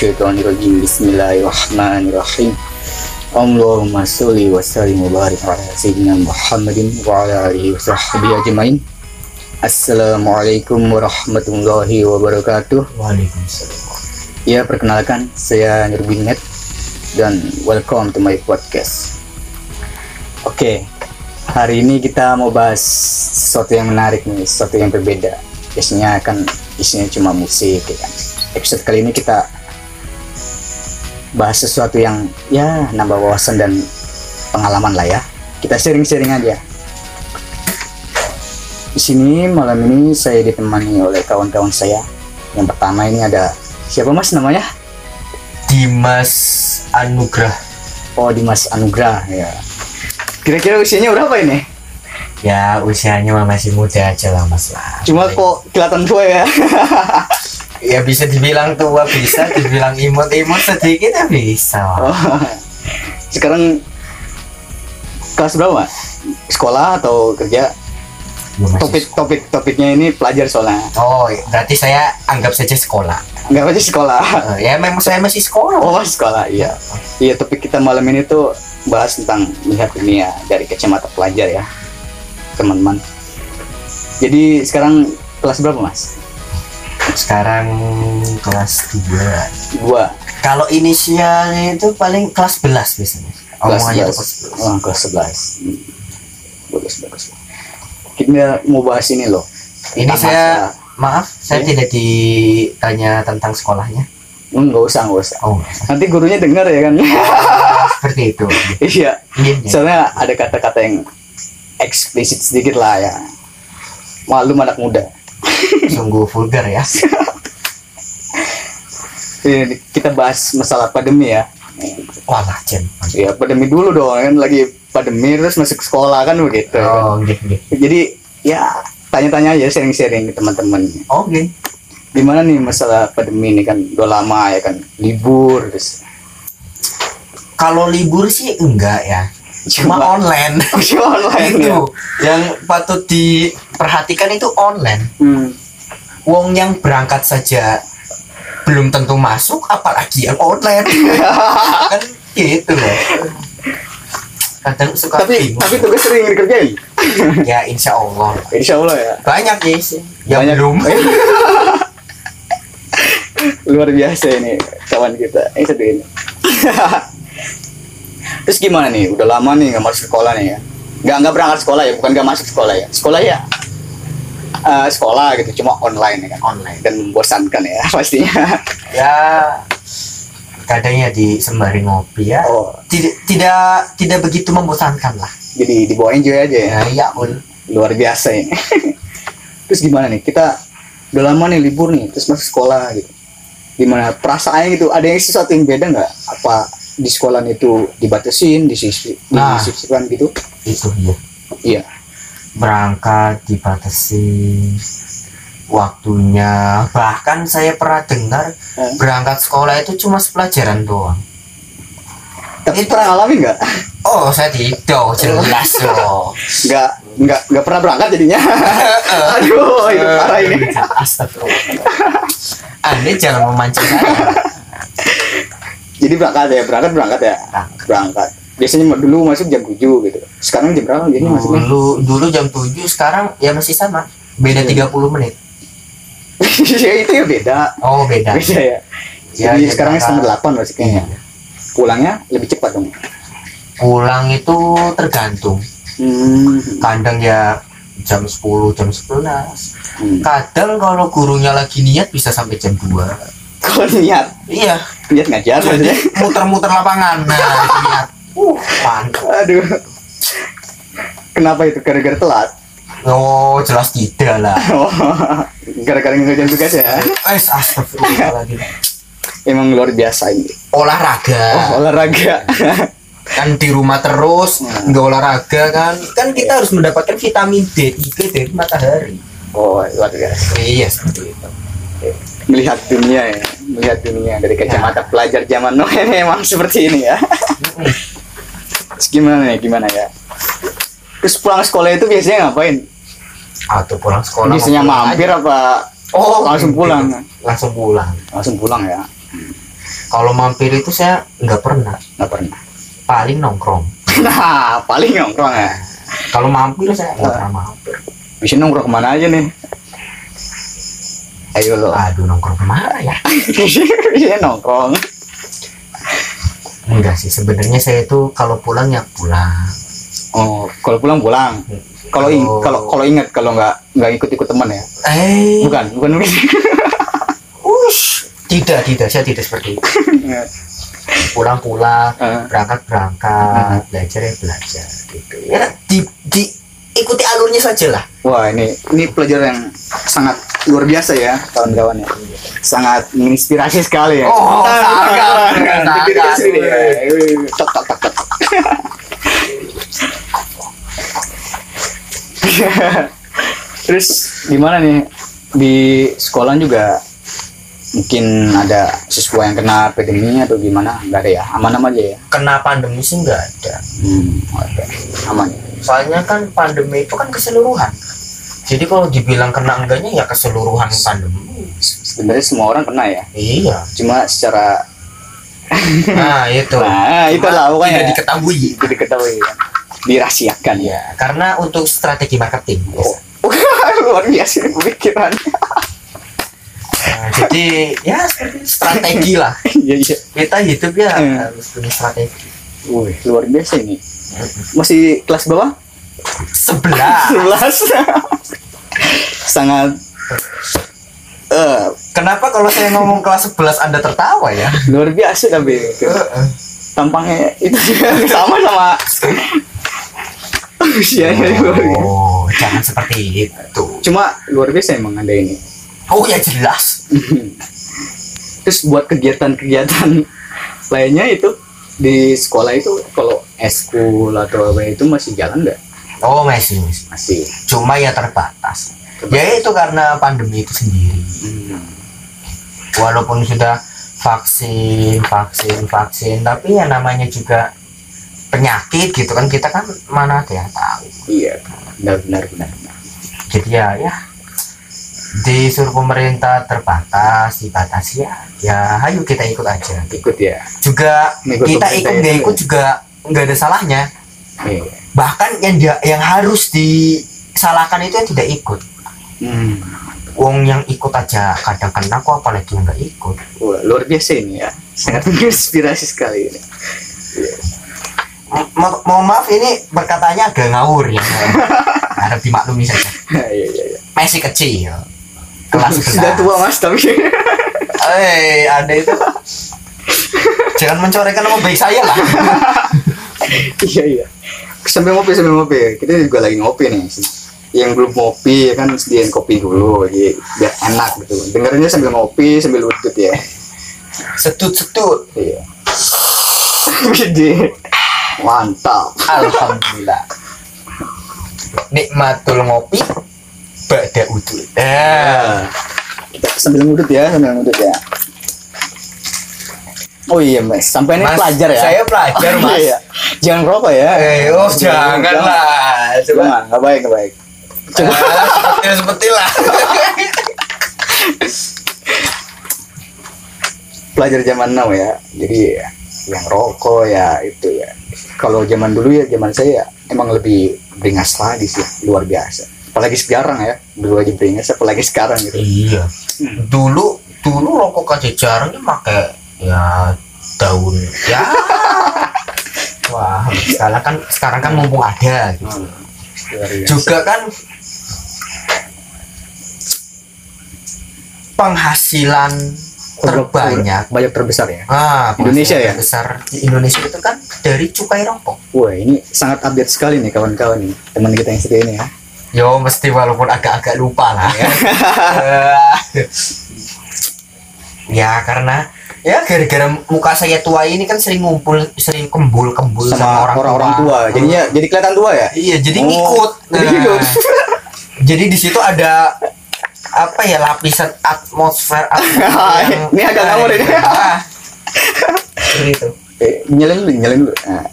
minasyaitonirrajim. Bismillahirrahmanirrahim. Allahumma sholli wa sallim wa barik ala sayyidina Muhammadin wa ala alihi wa sahbihi ajmain. Assalamualaikum warahmatullahi wabarakatuh. Waalaikumsalam. Ya, perkenalkan saya Nurbinet dan welcome to my podcast. Oke, hari ini kita mau bahas sesuatu yang menarik nih, sesuatu yang berbeda. Biasanya kan isinya cuma musik, ya kan. Episode kali ini kita bahas sesuatu yang ya nambah wawasan dan pengalaman lah ya. Kita sharing-sharing aja. Di sini malam ini saya ditemani oleh kawan-kawan saya. Yang pertama ini ada siapa mas namanya? Dimas Anugrah. Oh Dimas Anugrah ya. Kira-kira usianya berapa ini? Ya usianya masih muda aja lah mas lah. Cuma kok kelihatan tua ya. Ya bisa dibilang tua bisa, dibilang imut-imut sedikit ya bisa. Oh. Sekarang kelas berapa? Mas? Sekolah atau kerja? Ya, Topik topik topiknya ini pelajar soalnya. Oh, berarti saya anggap saja sekolah. Enggak aja sekolah. Eh, ya memang saya masih sekolah. Oh sekolah iya. Iya topik kita malam ini tuh bahas tentang melihat dunia dari kacamata pelajar ya teman-teman. Jadi sekarang kelas berapa mas? Sekarang kelas 2. Gua Kalau inisialnya itu paling kelas 11 biasanya. kelas Omongannya itu 11. Oh, kelas 11. Hmm. Bagus bagus. Kita mau bahas ini loh. Ini Tentang saya masalah- maaf, saya Iya. tidak ditanya tentang sekolahnya. Hmm, nggak usah nggak usah. Oh, Nanti gurunya dengar ya kan? seperti itu. iya. Iya, iya. Soalnya ada kata-kata yang eksplisit sedikit lah ya. Malum anak muda. Sungguh vulgar ya. Ini kita bahas masalah pandemi ya. Wah, Jen. Ya pandemi dulu dong kan lagi pandemi terus masuk sekolah kan begitu. ya kan? Oh, gitu, gitu. Jadi ya tanya-tanya aja sharing-sharing ke teman-teman. Oh, gitu. Gimana nih masalah pandemi ini kan udah lama ya kan libur terus Kalau libur sih enggak ya. Cuma, Cuma- online. Cuma online itu ya. yang patut diperhatikan itu online. Hmm. Wong yang berangkat saja belum tentu masuk, apalagi yang online. kan gitu loh. Kadang suka Tapi bingung. tapi tugas sering dikerjain. ya insya Allah Insya Allah ya. banyak ya sih. Yang Banyak. belum. Luar biasa ini kawan kita. Ini satu ini. Terus gimana nih? Udah lama nih nggak masuk sekolah nih ya? Nggak nggak berangkat sekolah ya? Bukan nggak masuk sekolah ya? Sekolah ya? eh, sekolah gitu cuma online ya kan online. dan membosankan ya pastinya Ya kadang ya di sembari ngopi ya. oh Tidak tidak tidak begitu membosankan lah. jadi dibawa enjoy aja ya Ya, iya, Un. luar biasa ini terus gimana nih kita udah lama nih libur nih terus masuk sekolah gitu gimana perasaannya gitu ada yang sesuatu yang beda nggak apa di sekolah itu dibatasin disisi Nah. disisipkan gitu Itu dia. iya berangkat dibatasi waktunya bahkan saya pernah dengar Eh. berangkat sekolah itu cuma pelajaran doang tapi pernah ngalamin nggak oh saya tidak jelas loh nggak nggak nggak pernah berangkat jadinya aduh itu parah ini Astagfirullah. anda jangan memancing saya jadi berangkat ya berangkat berangkat ya. Berangkat. berangkat. Biasanya dulu masuk jam 7 gitu. Sekarang jam berapa jadi masuknya dulu dulu jam 7 sekarang ya masih sama. Beda 30 menit. Ya itu ya beda. Oh beda. Beda ya. Ya, jadi ya, sekarang setengah delapan masuknya Iya. pulangnya lebih cepat dong. Pulang itu tergantung. Hmm. kadang ya jam 10 jam 11 hmm. kadang kalau gurunya lagi niat bisa sampai jam 2 kalau niat? Iya. Niat ngajar jadi maksudnya? muter-muter lapangan. Nah niat. Uh mantap. Aduh. Kenapa itu? Gara-gara telat? Oh jelas tidak lah. Oh, gara-gara ngerjain tugas ya? Eh astagfirullahaladzim. Emang luar biasa ini. Olahraga. Oh, olahraga. Kan di rumah terus Hmm. nggak olahraga kan? Kan kita harus mendapatkan vitamin D3 dari matahari. Oh luar biasa. Iya seperti itu melihat dunia ya melihat dunia dari kacamata pelajar zaman now ini emang seperti ini ya. Terus gimana ya gimana ya? Terus pulang sekolah itu biasanya ngapain? Atau pulang sekolah biasanya mampir aja. apa oh langsung pulang? Langsung pulang. Langsung pulang ya. Kalau mampir itu saya nggak pernah. Nggak pernah. Paling nongkrong. Nah paling nongkrong ya. Kalau mampir saya nggak pernah mampir. Bisa nongkrong ke mana aja nih ayo lo aduh nongkrong ke mana ya? Bisa nongkrong. Enggak sih sebenarnya saya itu kalau pulang ya pulang. Oh kalau pulang pulang. Kalau ing- Kalau- kalau ingat kalau nggak nggak ikut ikut teman ya? Eh. Bukan bukan ush. tidak tidak saya tidak seperti itu. Pulang-pulang Eh. berangkat-berangkat belajar ya belajar gitu. Ya di, di ikuti alurnya saja lah Wah ini ini pelajaran yang sangat luar biasa ya kawan-kawan ya. Sangat menginspirasi sekali ya. Oh, sangat, ya. Tok tok tok tok. Terus gimana nih di sekolah juga mungkin ada siswa yang kena pandemi atau gimana? Enggak ada ya? Aman-aman aja ya. kena pandemi sih nggak ada Hmm, oke. Aman. soalnya kan pandemi itu kan keseluruhan jadi kalau dibilang kena enggaknya ya keseluruhan pandemi. Sebenarnya semua orang kena ya. iya. Cuma secara nah itu. Nah, itulah pokoknya. tidak diketahui. Itu diketahui ya. dirahasiakan. Ya karena untuk strategi marketing oh. luar biasa ini pemikirannya. Nah, jadi ya strategi lah. Iya iya. Kita hidup ya Hmm. harus punya strategi. Wih, luar biasa ini. Masih kelas bawah sebelah 11 sangat eh kenapa kalau saya ngomong kelas 11 anda tertawa ya? luar biasa tapi. Tampangnya itu sama sama. Usianya luar biasa. oh jangan seperti itu. Cuma luar biasa emang ada ini. Oh ya jelas. Terus buat kegiatan-kegiatan lainnya itu di sekolah itu kalau eskul atau apa itu masih jalan nggak oh masih masih. masih. Cuma ya terbatas. Ya itu karena pandemi itu sendiri. Hmm. walaupun sudah vaksin vaksin vaksin tapi ya namanya juga penyakit gitu kan kita kan mana ada yang tahu. Iya benar benar benar, benar. jadi ya ya disuruh pemerintah terbatas dibatasi ya ya ayo kita ikut aja. Ikut ya. Juga Mengikut kita pemerintah ikut nggak ya. ikut juga nggak ada salahnya. Iya bahkan yang dia yang harus disalahkan itu yang tidak ikut. Hmm. Wong yang ikut aja kadang kena kok apalagi yang nggak ikut. Wah, luar biasa ini ya. Sangat menginspirasi sekali ini. Mo- mohon maaf ini berkatanya agak ngawur ya. Harap dimaklumi saja. Iya iya iya masih kecil kelas 11 sudah tua mas tapi. Eh ada itu. Jangan mencorengkan nama baik saya lah iya iya. Sambil ngopi sambil ngopi. Kita juga lagi ngopi nih. Yang belum ngopi ya kan sediain kopi dulu jadi biar enak gitu. Dengerinnya sambil ngopi sambil udut ya. Setut setut iya. Jadi mantap. Alhamdulillah. Nikmatul ngopi bada udut. Eh kita sambil ngudut ya sambil ngudut ya oh iya mas. Sampai ini Mas, pelajar ya? saya pelajar, Oh, Mas. iya. jangan rokok ya? Eh oh jangan lah coba. Jangan nggak baik nggak baik. Coba. Seperti seperti lah pelajar zaman now ya. Jadi ya, yang rokok ya itu ya. Kalau zaman dulu ya zaman saya ya, emang lebih beringas lagi sih. Luar biasa. Apalagi sekarang ya. Dulu aja beringas apalagi sekarang gitu. Iya. Dulu dulu rokok aja jarang ya pakai ya daun. Ya. Wah sekarang kan sekarang kan mumpung ada gitu. Hmm, juga kan penghasilan terbanyak. banyak terbesar ya? Ah Indonesia ya? terbesar. Di Indonesia itu kan dari cukai rokok. Wah ini sangat update sekali nih kawan-kawan nih. Teman kita yang setia ini ya. Yo mesti walaupun agak-agak lupa lah ya. Ya karena ya gara-gara muka saya tua ini kan sering ngumpul sering kembul-kembul sama, sama orang, orang-orang tua. jadinya jadi kelihatan tua ya? Iya jadi Oh, ngikut. jadi Nah, ngikut. jadi di situ ada apa ya lapisan atmosfer, atmosfer yang- Ini agak ngawur ini. Ah, seperti itu. Eh, nyalain dulu nyalain dulu. Nah,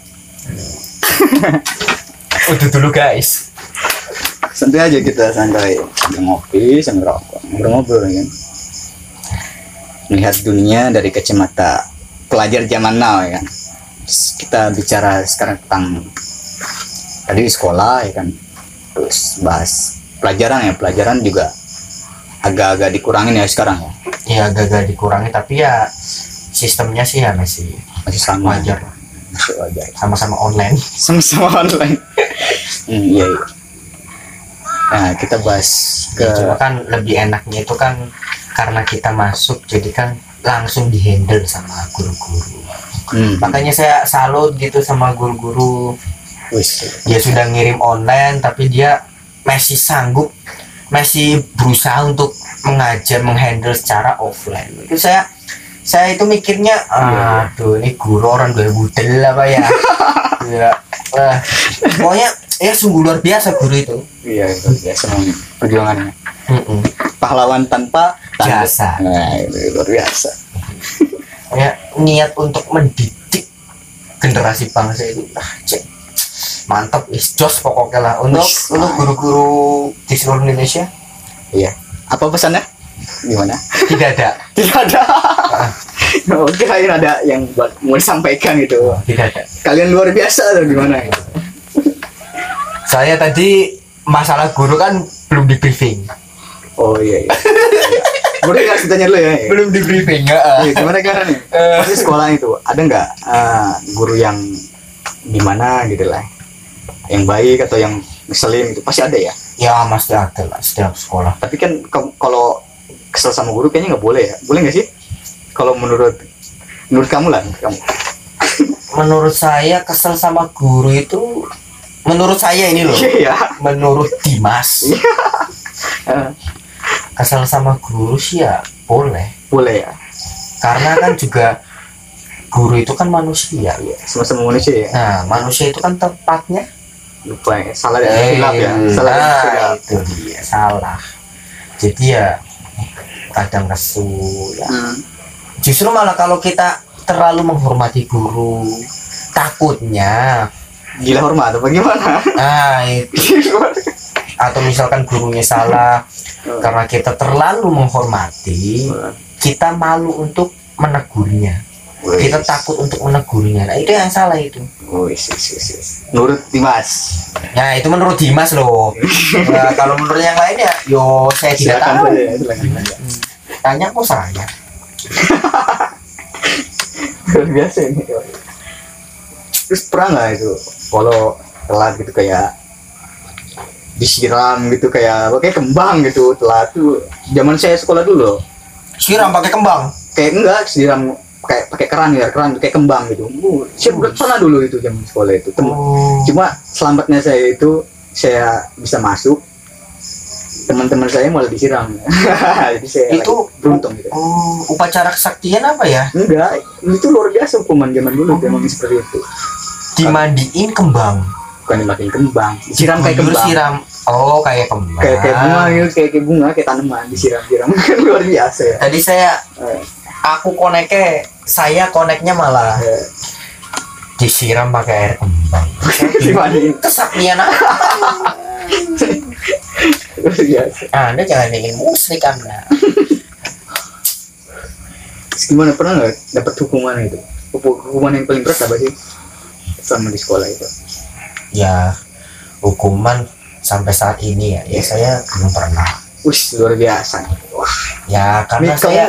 udah dulu guys. Santai aja kita santai. Ngopi sambil rokok. Ngobrol-ngobrol ya. kan melihat dunia dari kacamata pelajar zaman now ya kan? Terus kita bicara sekarang tentang tadi di sekolah ya kan? Terus bahas pelajaran ya. Pelajaran juga agak-agak dikurangin ya sekarang ya? Ya agak-agak dikurangi tapi ya sistemnya sih ya masih masih sama wajar. Masih wajar. Sama-sama online. Sama-sama online. Hmm, iya, iya. nah kita bahas ke Ya, cuma kan lebih enaknya itu kan karena kita masuk jadi kan langsung dihandle sama guru-guru. Hmm, makanya saya salut gitu sama guru-guru. Dia sudah ngirim online tapi dia masih sanggup masih berusaha untuk mengajar menghandle secara offline. Itu saya saya itu mikirnya Iya. aduh ini guru orang gue budel apa ya? Ya wah, pokoknya ya sungguh luar biasa guru itu. Iya itu biasa perjuangannya. Mm-mm. pahlawan tanpa. Jasa. nah itu luar biasa. Ya niat untuk mendidik generasi bangsa itu ah, cek. Mantap is jos pokoknya lah. Untuk Wis, untuk guru-guru di seluruh Indonesia? Iya. Apa pesannya? Gimana? Tidak ada. Tidak ada. Oh, kirain ada yang buat mau disampaikan gitu. Tidak ada. Kalian luar biasa atau gimana? Gitu saya tadi masalah guru kan belum di briefing. Oh iya iya Boleh nggak tanya dulu ya? belum di briefing ya Iya, gimana kan nih? Eh. Pasti sekolah itu ada nggak eh, guru yang gimana gitu lah, yang baik atau yang ngeselin gitu pasti ada ya. ya pasti ada lah setiap sekolah Tapi kan kalau kesel sama guru kayaknya nggak boleh ya. Boleh nggak sih? Kalau menurut menurut kamu lah, menurut kamu. menurut saya kesel sama guru itu menurut saya ini loh Iya. menurut Dimas Eh, kesel sama guru sih ya boleh boleh ya. karena kan juga guru itu kan manusia Iya, sama-sama manusia ya. nah manusia itu kan tempatnya Lupa ya, salah dan hilap ya. Salah dan nah, hilap. itu dia salah jadi ya kadang kesu ya Hmm. justru malah kalau kita terlalu menghormati guru takutnya Gila hormat apa gimana? nah itu atau misalkan gurunya salah karena kita terlalu menghormati kita malu untuk menegurnya. Kita takut untuk menegurnya. Nah itu yang salah itu. Wih. Menurut Dimas. nah itu menurut Dimas loh. Nah, kalau menurut yang lain ya yo saya tidak Silakan tahu. saja, silakan saja. tanya kok saya. Luar biasa ini. Terus pernah nggak itu? Kalau telat gitu kayak disiram gitu kayak pakai kembang gitu. Telat tuh zaman saya sekolah dulu. Siram pakai kembang? Kayak enggak disiram kayak pakai keran ya keran kayak kembang gitu. Uh, saya udah pernah dulu itu zaman sekolah itu. Tem- oh. cuma selamatnya saya itu saya bisa masuk teman-teman saya malah disiram. Jadi saya Itu- beruntung gitu. oh upacara kesaktian apa ya? Enggak itu luar biasa hukuman zaman dulu memang seperti itu. Dimandiin kembang? Bukan dimakin kembang disiram kayak kembang. siram oh kayak kembang kayak kayak bunga gitu kayak kayak bunga kayak tanaman disiram-siram. Kan luar biasa ya. Tadi saya Eh, aku koneknya saya koneknya malah eh, disiram pakai air kembang. Kesaktian apa luar biasa. Anda jangan ingin musrik anda. Gimana pernah nggak dapat hukuman itu? Hukum- hukuman yang paling berat apa sih? Selama di sekolah itu? Ya hukuman sampai saat ini ya. Ya saya belum pernah. Wih luar biasa. Wah. Ya karena kamu saya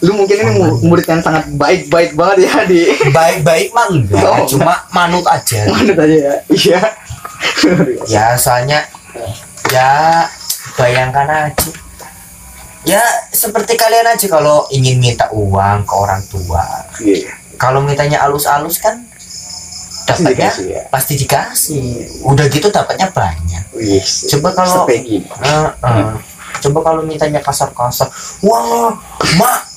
lu mungkin ini mu- murid yang sangat baik-baik banget ya di baik-baik mah enggak Oh. cuma manut aja. Manut aja ya. Iya. Ya soalnya ya bayangkan aja. Ya seperti kalian aja kalau ingin minta uang ke orang tua. Iya. kalau mintanya alus-alus kan Pasti dapatnya dikasih ya. pasti dikasih. Udah gitu dapatnya banyak. Wih, coba kalau Eh, eh. coba kalau mintanya kasar-kasar. Wah mak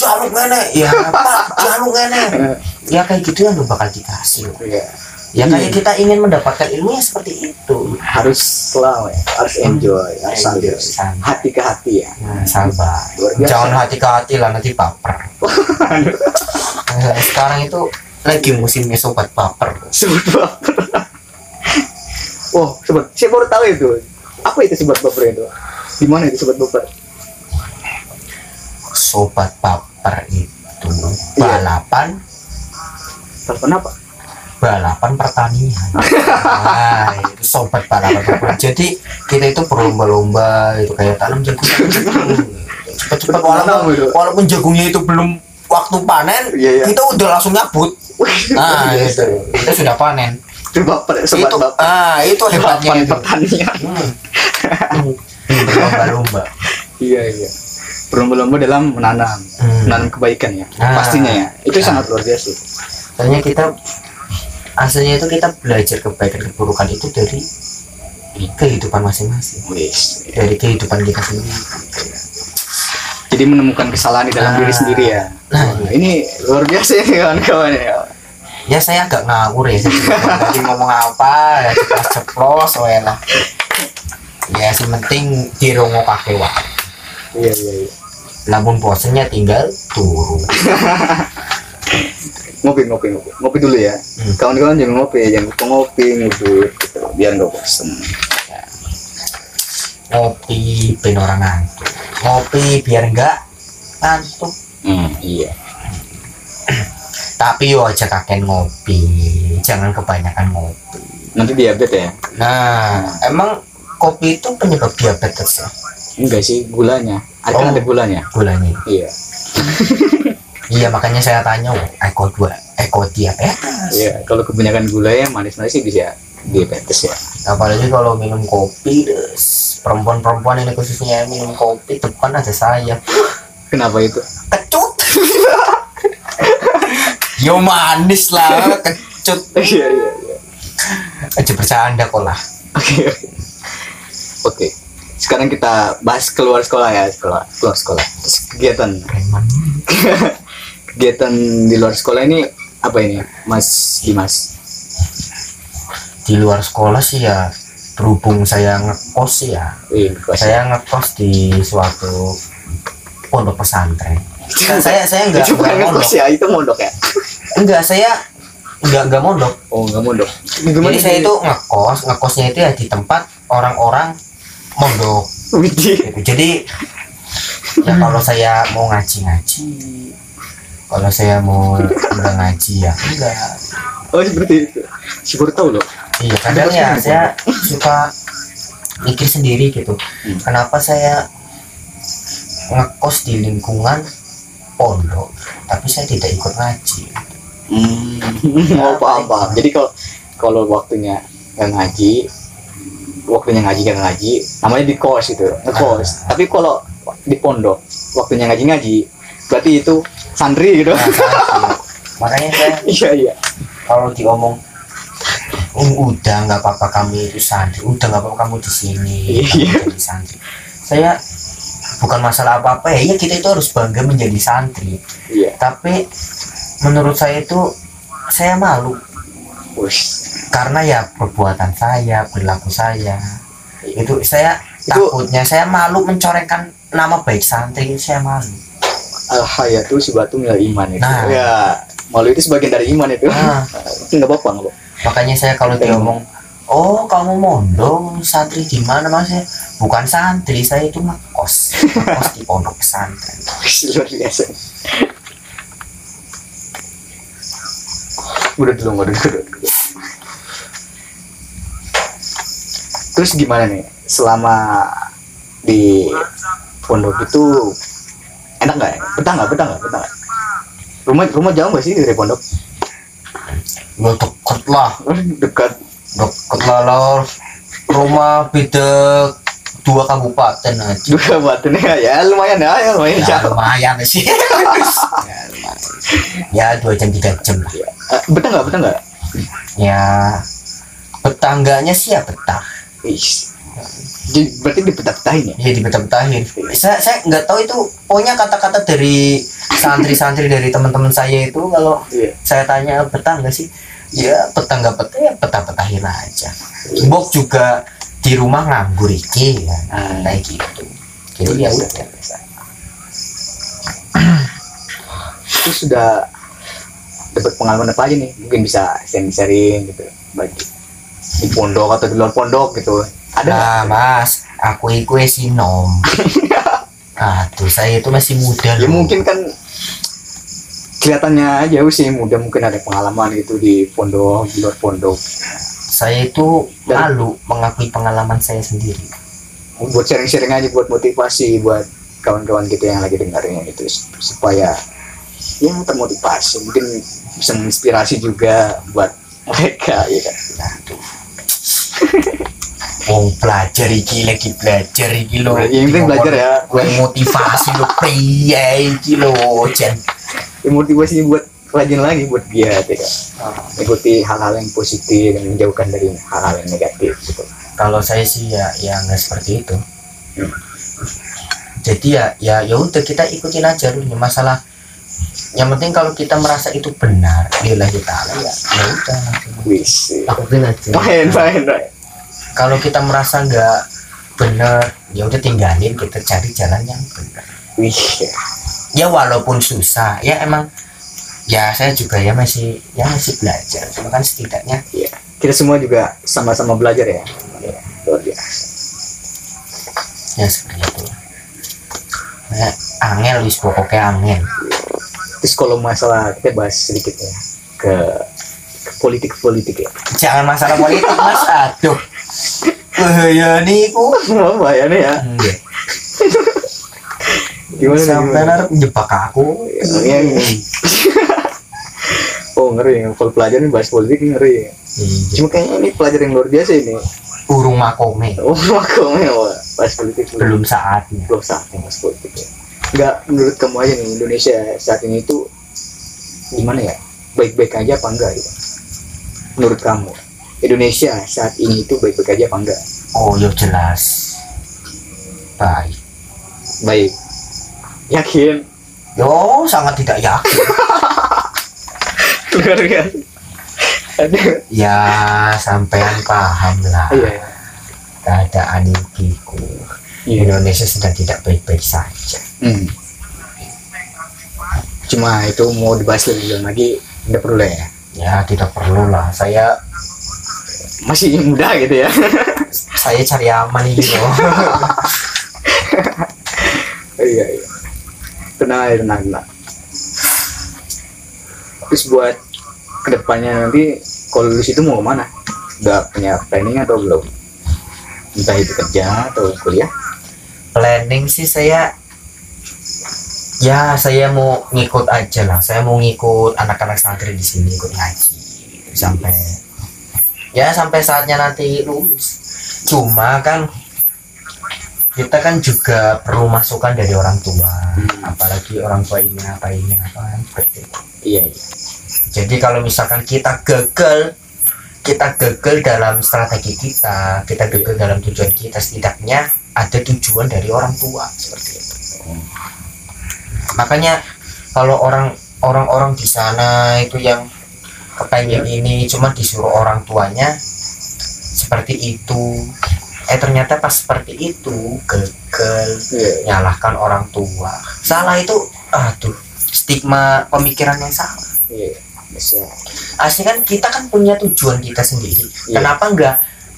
jaluk nenek ya pak jaluk nenek ya kayak gitu yang bakal dikasih loh. iya. ya kayak kita ingin mendapatkan ilmu yang seperti itu. Harus selalu ya. Harus enjoy harus sambil hati ke hati ya. Nah, sabar. Jangan hati ke hati lah nanti baper. Nah, sekarang itu lagi musimnya sobat baper. Sebut baper. Oh sobat saya baru tahu itu. Apa itu sobat baper itu? Di mana itu sobat baper? Sobat baper itu Iya. balapan. Telepon apa? Balapan pertanian. Nah, itu sobat balapan pertanian. Jadi kita itu berlomba-lomba itu kayak tanam jagung. Cepet-cepet Tanam walaupun, walaupun jagungnya itu belum waktu panen Iya, iya. kita udah langsung nyabut. Nah itu kita sudah panen. Itu bapak sobat itu bapak. ah itu hebatnya itu. pertanian Hmm. berlomba-lomba iya iya. Berlomba-lomba dalam menanam Hmm. menanam kebaikan ya Ah. pastinya ya. Itu Ah. sangat luar biasa. Soalnya kita aslinya itu kita belajar kebaikan keburukan itu dari kehidupan masing-masing. Dari kehidupan kita sendiri jadi menemukan kesalahan di dalam Ah. diri sendiri ya. Nah, Wah, ini luar biasa ya kawan-kawan ya. Ya saya agak ngawur ya. Tadi ngomong apa ya ceplos wae lah ya sementing dirongo kake wae iya iya iya. Lamun bosennya tinggal turu. Ngopi ngopi ngopi. Ngopi dulu ya. Hmm. kawan-kawan jangan ngopi jangan ngopi ngibut gitu. Biar nggak bosen ora ngantuk ngopi biar enggak ngantuk. Hmm, iya. Tapi yo aja kakek ngopi. Jangan kebanyakan ngopi. Nanti diabetes ya? Nah emang kopi itu penyebab diabetes ya? Enggak sih gulanya. Ada Oh. kan ada gulanya? gulanya. Iya. Iya makanya saya tanya oh, eko dua eko diabetes? Iya kalau kebanyakan gula ya manis-manis sih bisa diabetes ya. Apalagi kalau minum kopi des perempuan-perempuan ini khususnya yang minum kopi depan ada saya kenapa itu kecut yo manis lah kecut iya iya iya aja bercanda kok lah Oke. oke. Sekarang kita bahas keluar sekolah ya, sekolah, keluar sekolah. Terus kegiatan kegiatan di luar sekolah ini apa ini, Mas Dimas? di luar sekolah sih ya berhubung saya ngekos ya Wih, kelas saya ngekos di suatu pondok pesantren Nah, saya saya enggak itu bukan mondok ngekos ya, itu mondok ya. enggak saya enggak enggak mondok Oh, enggak mondok. jadi saya itu ngekos ngekosnya itu ya di tempat orang-orang mondok gitu. jadi ya kalau saya mau ngaji-ngaji kalau saya mau enggak ngaji ya enggak Oh, seperti itu. Baru tahu loh. Iya kadang ya saya suka mikir sendiri gitu kenapa saya ngekos di lingkungan pondok tapi saya tidak ikut ngaji Hmm. Oh, paham, paham. Jadi kalau kalau waktunya nggak ngaji, waktunya ngaji nggak ngaji, namanya di kos itu, ngekos. Tapi kalau di pondok, waktunya ngaji ngaji, berarti itu santri gitu. Nah, makanya saya Iya iya. kalau diomong "Um, udah nggak apa-apa kamu itu santri udah nggak apa-apa kamu di sini Iya. kamu jadi santri saya bukan masalah apa-apa ya, ya kita itu harus bangga menjadi santri Iya. tapi menurut saya itu saya malu Wush. karena ya perbuatan saya perilaku saya itu saya Itu- takutnya saya malu mencorengkan nama baik santri saya malu Al hayatu si batu minal iman itu. Nah. Ya, malu itu sebagian dari iman itu. Nah. Enggak apa-apa, enggak apa. makanya saya kalau diomong oh kamu mondong santri di mana mas Ya, bukan santri saya itu ngekos ngekos di pondok pesantren Luar biasa. Udah dulu, udah dulu. udah dulu. Terus gimana nih? Selama di pondok itu enak nggak ya? Betah nggak? Betah nggak? Betah nggak? Rumah rumah jauh nggak sih dari pondok? ya deket lah Dekat. deket lah lor rumah beda dua kabupaten aja Juga batunya ya lumayan ya, ya lumayan ya jauh. lumayan sih ya, lumayan. ya dua jam tiga jam lah Eh, Betah nggak? Betah nggak? ya tetangganya sih ya betah Jadi berarti dipetah-petahin ya? ya dibetah-betahin saya saya nggak tahu itu pokoknya kata-kata dari santri-santri dari teman-teman saya itu kalau Iya. saya tanya betah nggak sih ya betah nggak betah ya betah-betahin aja Bok juga di rumah nganggur iki ya Ah. kayak gitu jadi ya udah Itu sudah dapat pengalaman apa aja nih? Mungkin bisa sharing-sharing gitu bagi di pondok atau di luar pondok gitu. Ada nah mas aku iku sinom. Aduh saya itu masih muda Ya loh. mungkin kan kelihatannya aja usia muda mungkin ada pengalaman gitu di pondok di luar pondok saya itu malu mengakui pengalaman saya sendiri. Buat sharing-sharing aja buat motivasi buat kawan-kawan kita yang lagi dengerin itu supaya ya termotivasi mungkin bisa menginspirasi juga buat mereka ya kan Wong belajar iki lagi belajar iki lho. Ya, yang penting belajar ya. Gue motivasi lo piye iki lho, Jen. Motivasinya buat rajin lagi buat giat ya kan. Ikuti hal-hal yang positif dan menjauhkan dari hal-hal yang negatif gitu. Kalau saya sih ya ya nggak seperti itu. Jadi ya ya ya udah kita ikutin aja dulu masalah yang penting kalau kita merasa itu benar lillahi ta'ala ya ya udah Wis. lakuin aja Main, main, main. Kalau kita merasa nggak benar ya udah tinggalin kita cari jalan yang benar Wih. ya. ya walaupun susah ya emang ya saya juga ya masih ya masih belajar cuma kan setidaknya Iya. Kita semua juga sama-sama belajar ya. Iya, Luar biasa. ya seperti itu nah, angel wis pokoknya angel Terus kalau masalah kita bahas sedikit ya ke, ke politik-politik ya. jangan masalah politik mas aduh bahaya niku Apa ya nih ya? Iya. Gimana nih, sampai harus jebak aku Yang Oh ngeri, kalau pelajaran bahas politik ngeri. Iya. Cuma kayaknya ini pelajaran yang luar biasa ini. burung makome Oh aku ya, bahas politik belum saatnya belum saatnya bahas politik ya. Enggak menurut kamu aja nih Indonesia saat ini itu gimana ya? Baik-baik aja apa enggak gitu? Menurut kamu Indonesia saat ini itu baik-baik aja apa enggak? oh ya jelas baik Baik. Yakin? yo sangat tidak yakin Luar biasa. Aduh. ya sampean paham lah Iya. keadaan ikiku Iya. Indonesia sedang tidak baik-baik saja Hmm. Cuma itu mau dibahas lebih dalam lagi tidak perlu lah ya. ya tidak perlu lah saya Masih muda gitu ya. saya cari aman loh iya iya. Tenang aja tenang tenang. Terus buat ke depannya nanti kalau lulus itu mau ke mana? Udah punya planning atau belum? Entah itu kerja atau kuliah? planning sih saya ya saya mau ngikut aja lah saya mau ngikut anak-anak santri di sini ikut ngaji sampai ya sampai saatnya nanti lulus. Cuma kan kita kan juga perlu masukan dari orang tua. Apalagi orang tua ingin apa ingin apa kan seperti itu. Iya iya. jadi kalau misalkan kita gagal kita gagal dalam strategi kita kita gagal dalam tujuan kita setidaknya ada tujuan dari orang tua seperti itu. Makanya kalau orang orang-orang di sana itu yang kepengen ini cuma disuruh orang tuanya seperti itu eh ternyata pas seperti itu gagal Iya. nyalahkan orang tua salah itu aduh stigma pemikiran yang salah Iya. Bisa. asli kan kita kan punya tujuan kita sendiri Iya. kenapa enggak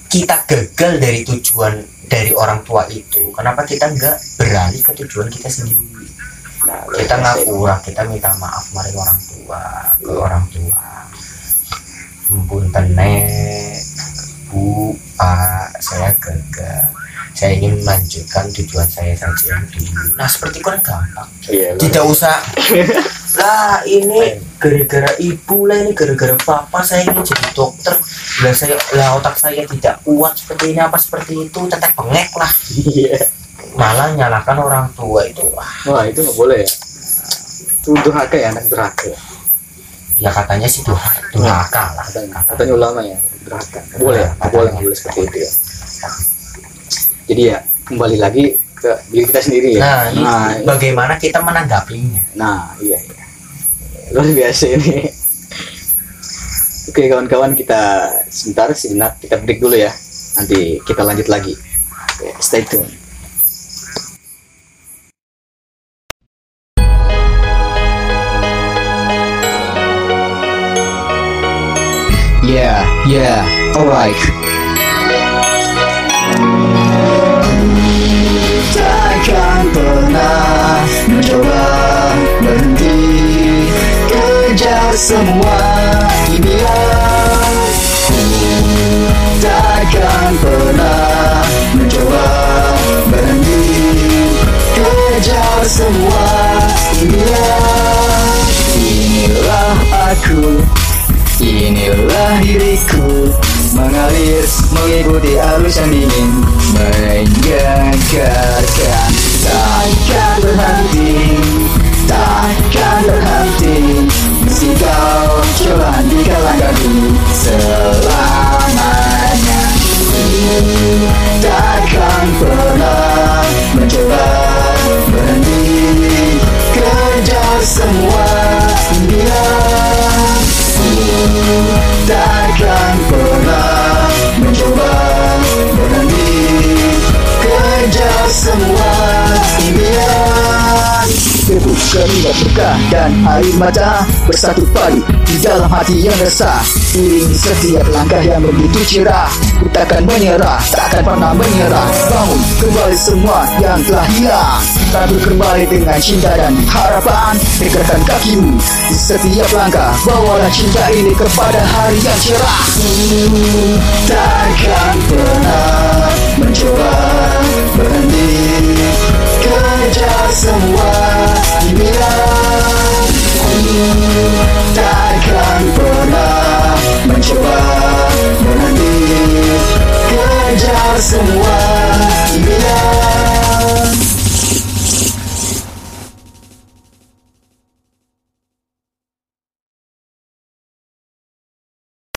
kita gagal dari tujuan dari orang tua itu kenapa kita enggak beralih ke tujuan kita sendiri Nah, kita biasa. ngapura kita minta maaf mari orang tua ke orang tua Nek bu pak saya gagal. Saya ingin melanjutkan tujuan saya saja yang dulu. Nah seperti kan gampang. Iya. tidak usah. Lah ini gara-gara ibu lah ini gara-gara papa saya ingin jadi dokter. Lah saya lah otak saya tidak kuat seperti ini apa seperti itu tetek bengek lah. Iya. malah nyalakan orang tua itu. Wah. Wah itu nggak boleh ya. Itu durhaka ya anak durhaka. Ya katanya sih tuh durhaka lah Katanya, katanya ulama ya durhaka. Boleh ya, boleh boleh seperti itu ya. Jadi ya kembali lagi ke diri kita sendiri ya. nah, ini nah, bagaimana kita menanggapinya nah, iya iya. Luar biasa ini. Oke kawan-kawan kita sebentar sejenak kita break dulu ya. Nanti kita lanjut lagi. Oke, stay tune. Yeah, alright. Takkan pernah mencoba berhenti kejar semua impian takkan pernah mengikuti arus yang dingin. Menyegarkan. Takkan berhenti. Takkan berhenti. Meski kau coba hentikan langkahku selamanya. Takkan pernah mencoba berhenti. Kejar semua. Impian takkan keringat berkah dan air mata bersatu padu di dalam hati yang resah. Iringi setiap langkah yang begitu cerah Ku takkan menyerah, takkan pernah menyerah. Bangun kembali semua yang telah hilang. Tabur kembali dengan cinta dan harapan Tegakkan kakimu. Di setiap langkah Bawalah cinta ini kepada hari yang cerah. Takkan pernah mencoba berhenti Kejar semua bilang Ku takkan pernah mencoba Menanti kejar semua Bilang